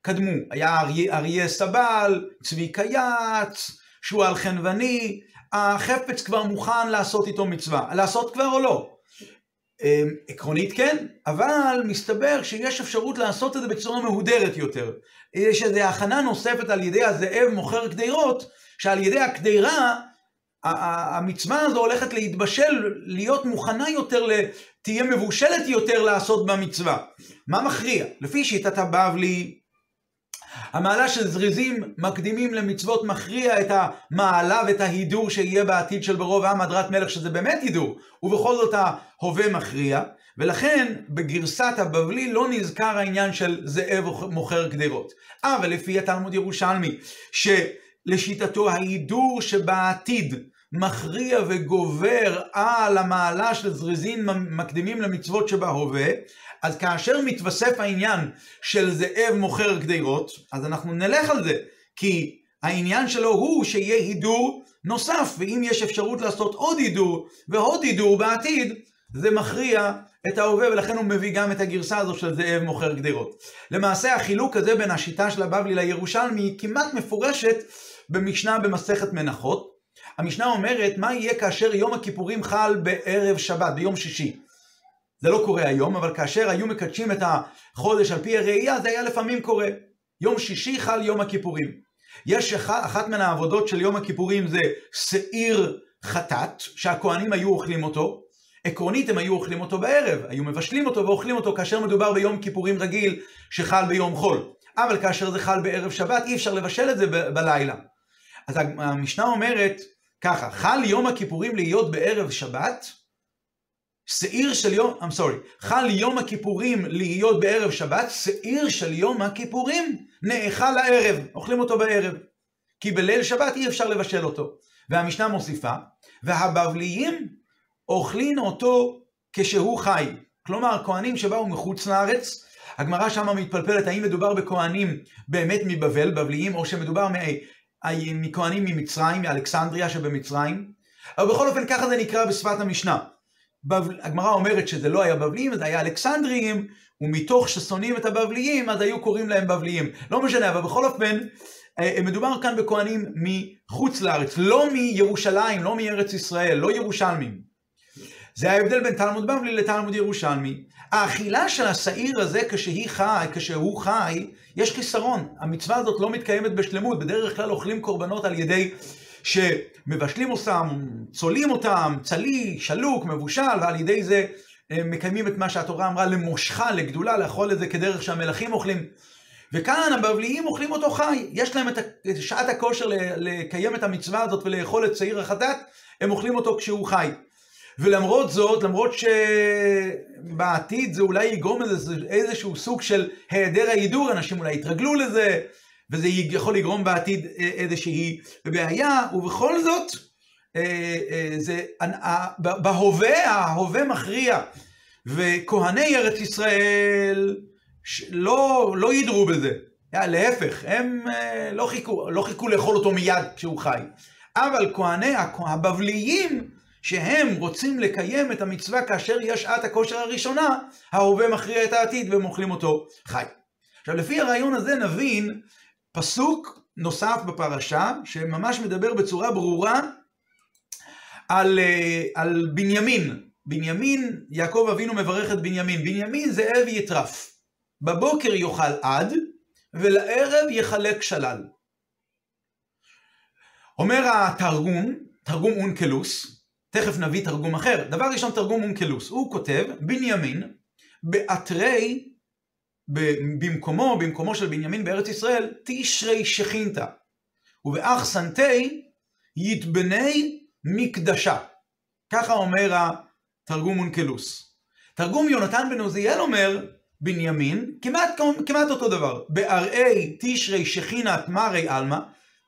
שקדמו. היה אריה, אריה סבל, צבי קייץ, שועל חנווני, החפץ כבר מוכן לעשות איתו מצווה. לעשות כבר או לא? אמ, עקרונית כן, אבל מסתבר שיש אפשרות לעשות את זה בצורה מהודרת יותר. יש איזו הכנה נוספת על ידי הזאב מוכר קדירות, שעל ידי הקדירה המצווה הזו הולכת להתבשל, להיות מוכנה יותר, תהיה מבושלת יותר לעשות במצווה. מה מכריע? לפי שיטת הבבלי, המעלה של זריזים מקדימים למצוות מכריע את המעלה ואת ההידור שיהיה בעתיד של ברוב עם הדרת מלך, שזה באמת הידור, ובכל זאת ההווה מכריע, ולכן בגרסת הבבלי לא נזכר העניין של זאב מוכר גדרות. אבל לפי התלמוד ירושלמי, שלשיטתו ההידור שבעתיד מכריע וגובר על המעלה של זריזין מקדימים למצוות שבהווה, אז כאשר מתווסף העניין של זאב מוכר גדרות, אז אנחנו נלך על זה, כי העניין שלו הוא שיהיה הידור נוסף, ואם יש אפשרות לעשות עוד הידור ועוד הידור בעתיד, זה מכריע את ההווה, ולכן הוא מביא גם את הגרסה הזו של זאב מוכר גדרות. למעשה החילוק הזה בין השיטה של הבבלי לירושלמי היא כמעט מפורשת במשנה במסכת מנחות, המשנה אומרת, מה יהיה כאשר יום הכיפורים חל בערב שבת, ביום שישי? זה לא קורה היום, אבל כאשר היו מקדשים את החודש על פי הראייה, זה היה לפעמים קורה. יום שישי חל יום הכיפורים. יש אחת, אחת מן העבודות של יום הכיפורים זה שעיר חטאת, שהכוהנים היו אוכלים אותו. עקרונית הם היו אוכלים אותו בערב, היו מבשלים אותו ואוכלים אותו כאשר מדובר ביום כיפורים רגיל שחל ביום חול. אבל כאשר זה חל בערב שבת, אי אפשר לבשל את זה ב- בלילה. אז המשנה אומרת, ככה, חל יום הכיפורים להיות בערב שבת, שעיר של יום, I'm sorry, חל יום הכיפורים להיות בערב שבת, שעיר של יום הכיפורים נאכל לערב, אוכלים אותו בערב. כי בליל שבת אי אפשר לבשל אותו. והמשנה מוסיפה, והבבליים אוכלים אותו כשהוא חי. כלומר, כהנים שבאו מחוץ לארץ, הגמרא שמה מתפלפלת האם מדובר בכהנים באמת מבבל, בבליים, או שמדובר מכהנים ממצרים, מאלכסנדריה שבמצרים, אבל בכל אופן ככה זה נקרא בשפת המשנה. הגמרא אומרת שזה לא היה בבליים, זה היה אלכסנדריים, ומתוך ששונאים את הבבליים, אז היו קוראים להם בבליים. לא משנה, אבל בכל אופן, אה, מדובר כאן בכהנים מחוץ לארץ, לא מירושלים, לא מארץ ישראל, לא ירושלמים. זה ההבדל בין תלמוד בבלי לתלמוד ירושלמי. האכילה של השעיר הזה כשהיא חי, כשהוא חי, יש חיסרון. המצווה הזאת לא מתקיימת בשלמות. בדרך כלל אוכלים קורבנות על ידי שמבשלים אותם, צולים אותם, צלי, שלוק, מבושל, ועל ידי זה מקיימים את מה שהתורה אמרה למושכה, לגדולה, לאכול את זה כדרך שהמלכים אוכלים. וכאן הבבליים אוכלים אותו חי. יש להם את שעת הכושר לקיים את המצווה הזאת ולאכול את שעיר החטאת, הם אוכלים אותו כשהוא חי. ולמרות זאת, למרות שבעתיד זה אולי יגרום איזשהו סוג של היעדר ההידור, אנשים אולי יתרגלו לזה, וזה יכול לגרום בעתיד איזושהי בעיה, ובכל זאת, אה, אה, זה, בהווה, ההווה מכריע, וכהני ארץ ישראל לא, לא ידרו בזה, להפך, הם אה, לא חיכו, לא חיכו לאכול אותו מיד כשהוא חי, אבל כהני הבבליים שהם רוצים לקיים את המצווה כאשר יש שעת הכושר הראשונה, ההווה מכריע את העתיד והם אוכלים אותו חי. עכשיו לפי הרעיון הזה נבין פסוק נוסף בפרשה, שממש מדבר בצורה ברורה על, אה, על בנימין. בנימין, יעקב אבינו מברך את בנימין. בנימין זאב יטרף. בבוקר יאכל עד, ולערב יחלק שלל. אומר התרגום, תרגום אונקלוס, תכף נביא תרגום אחר. דבר ראשון, תרגום אונקלוס. הוא כותב, בנימין, באתרי, במקומו, במקומו של בנימין בארץ ישראל, תשרי שכינתא. ובאחסנתי יתבני מקדשה. ככה אומר התרגום אונקלוס. תרגום יונתן בן עוזיאל אומר, בנימין, כמעט, כמעט אותו דבר. בארעי תשרי שכינת מרי עלמא,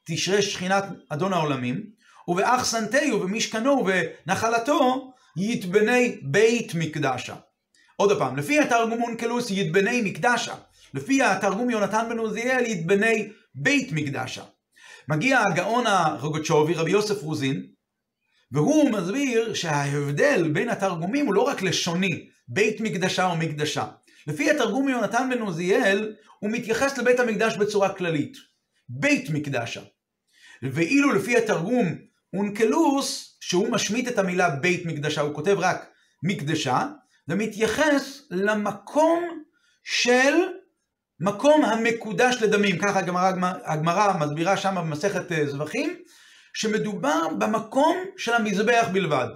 תשרי שכינת אדון העולמים, ובאחסנתי ובמשכנו ובנחלתו יתבני בית מקדשה. עוד פעם, לפי התרגום אונקלוס יתבני מקדשה. לפי התרגום יונתן בן עוזיאל יתבני בית מקדשה. מגיע הגאון הרוגצ'ובי, רבי יוסף רוזין, והוא מסביר שההבדל בין התרגומים הוא לא רק לשוני, בית מקדשה או מקדשה. לפי התרגום מיונתן בן עוזיאל, הוא מתייחס לבית המקדש בצורה כללית. בית מקדשה. ואילו לפי התרגום אונקלוס, שהוא משמיט את המילה בית מקדשה, הוא כותב רק מקדשה, ומתייחס למקום של מקום המקודש לדמים. ככה הגמרא, הגמרא מסבירה שם במסכת אה, זבחים, שמדובר במקום של המזבח בלבד.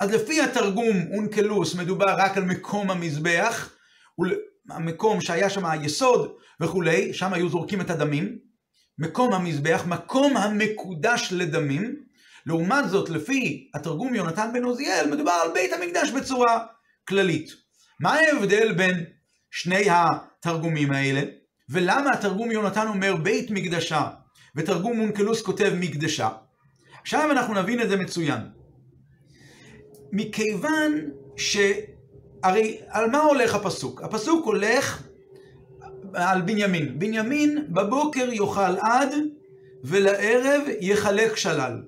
אז לפי התרגום אונקלוס מדובר רק על מקום המזבח, המקום שהיה שם היסוד וכולי, שם היו זורקים את הדמים. מקום המזבח, מקום המקודש לדמים. לעומת זאת, לפי התרגום יונתן בן עוזיאל, מדובר על בית המקדש בצורה כללית. מה ההבדל בין שני התרגומים האלה? ולמה התרגום יונתן אומר בית מקדשה ותרגום מונקלוס כותב מקדשה. עכשיו אנחנו נבין את זה מצוין. מכיוון ש... הרי על מה הולך הפסוק? הפסוק הולך על בנימין. בנימין בבוקר יאכל עד ולערב יחלק שלל.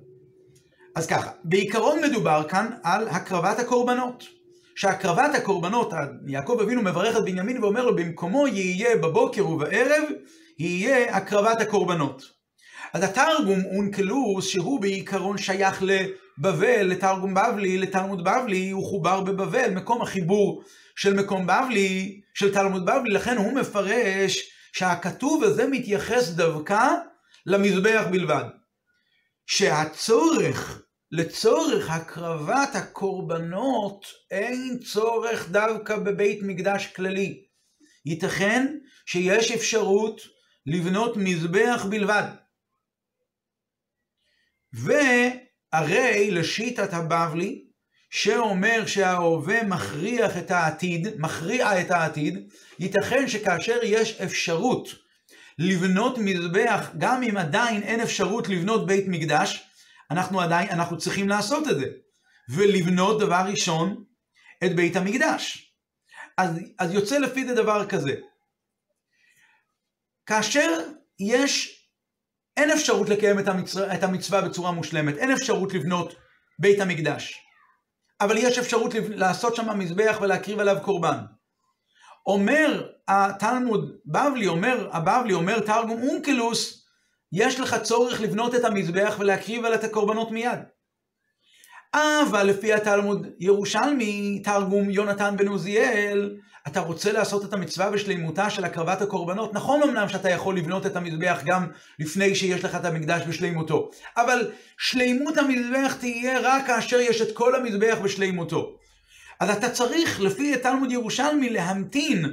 אז ככה, בעיקרון מדובר כאן על הקרבת הקורבנות. שהקרבת הקורבנות, יעקב אבינו מברך את בנימין ואומר לו במקומו יהיה בבוקר ובערב יהיה הקרבת הקורבנות. אז התרגום אונקלוס, שהוא בעיקרון שייך לבבל, לתרגום בבלי, לתלמוד בבלי, הוא חובר בבבל, מקום החיבור של מקום בבלי, של תלמוד בבלי, לכן הוא מפרש שהכתוב הזה מתייחס דווקא למזבח בלבד. שהצורך, לצורך הקרבת הקורבנות, אין צורך דווקא בבית מקדש כללי. ייתכן שיש אפשרות לבנות מזבח בלבד. והרי לשיטת הבבלי, שאומר שההווה מכריח את העתיד, מכריע את העתיד, ייתכן שכאשר יש אפשרות לבנות מזבח, גם אם עדיין אין אפשרות לבנות בית מקדש, אנחנו עדיין, אנחנו צריכים לעשות את זה. ולבנות דבר ראשון את בית המקדש. אז, אז יוצא לפי זה דבר כזה. כאשר יש אין אפשרות לקיים את המצווה, את המצווה בצורה מושלמת, אין אפשרות לבנות בית המקדש. אבל יש אפשרות לעשות שם מזבח ולהקריב עליו קורבן. אומר התלמוד בבלי, אומר, הבבלי אומר תרגום אונקלוס, יש לך צורך לבנות את המזבח ולהקריב עליו את הקורבנות מיד. אבל לפי התלמוד ירושלמי, תרגום יונתן בן עוזיאל, אתה רוצה לעשות את המצווה בשלימותה של הקרבת הקורבנות. נכון אמנם שאתה יכול לבנות את המזבח גם לפני שיש לך את המקדש בשלימותו, אבל שלימות המזבח תהיה רק כאשר יש את כל המזבח בשלימותו. אז אתה צריך, לפי תלמוד ירושלמי, להמתין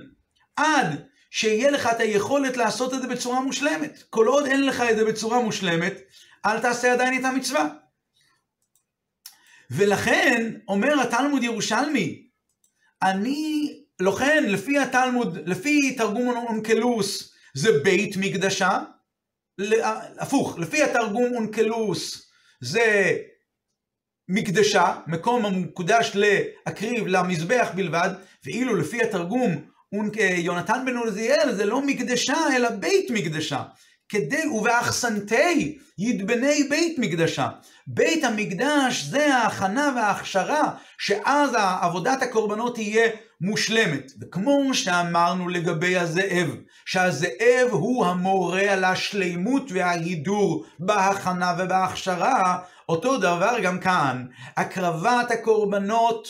עד שיהיה לך את היכולת לעשות את זה בצורה מושלמת. כל עוד אין לך את זה בצורה מושלמת, אל תעשה עדיין את המצווה. ולכן, אומר התלמוד ירושלמי, אני, לכן, לפי התלמוד, לפי תרגום אונקלוס, זה בית מקדשה, הפוך, לפי התרגום אונקלוס, זה מקדשה, מקום המקודש להקריב למזבח בלבד, ואילו לפי התרגום יונתן בן עוזיאל זה לא מקדשה אלא בית מקדשה. כדי ובאחסנתי ידבני בית מקדשה. בית המקדש זה ההכנה וההכשרה, שאז עבודת הקורבנות תהיה מושלמת. וכמו שאמרנו לגבי הזאב, שהזאב הוא המורה על השלימות וההידור בהכנה ובהכשרה, אותו דבר גם כאן. הקרבת הקורבנות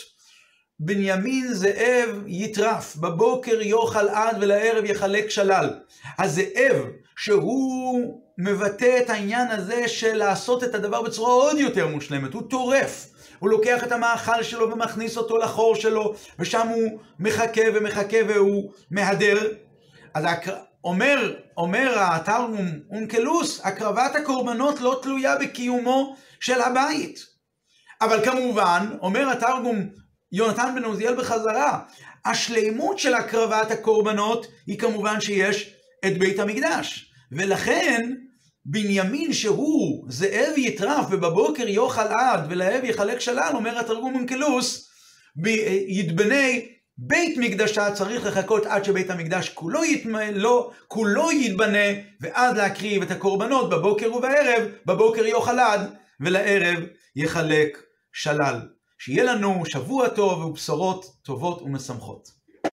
בנימין זאב יטרף, בבוקר יאכל עד ולערב יחלק שלל. הזאב, שהוא מבטא את העניין הזה של לעשות את הדבר בצורה עוד יותר מושלמת, הוא טורף. הוא לוקח את המאכל שלו ומכניס אותו לחור שלו, ושם הוא מחכה ומחכה והוא מהדר. אז אומר, אומר התרגום אונקלוס, הקרבת הקורבנות לא תלויה בקיומו של הבית. אבל כמובן, אומר התרגום יונתן בן עוזיאל בחזרה, השלימות של הקרבת הקורבנות היא כמובן שיש את בית המקדש. ולכן, בנימין שהוא זאב יטרף ובבוקר יאכל עד ולאב יחלק שלל, אומר התרגום אונקלוס, יתבני בית מקדשה צריך לחכות עד שבית המקדש כולו, יתמלא, לא, כולו יתבנה, ואז להקריב את הקורבנות בבוקר ובערב, בבוקר יאכל עד ולערב יחלק שלל. שיהיה לנו שבוע טוב ובשורות טובות ומשמחות.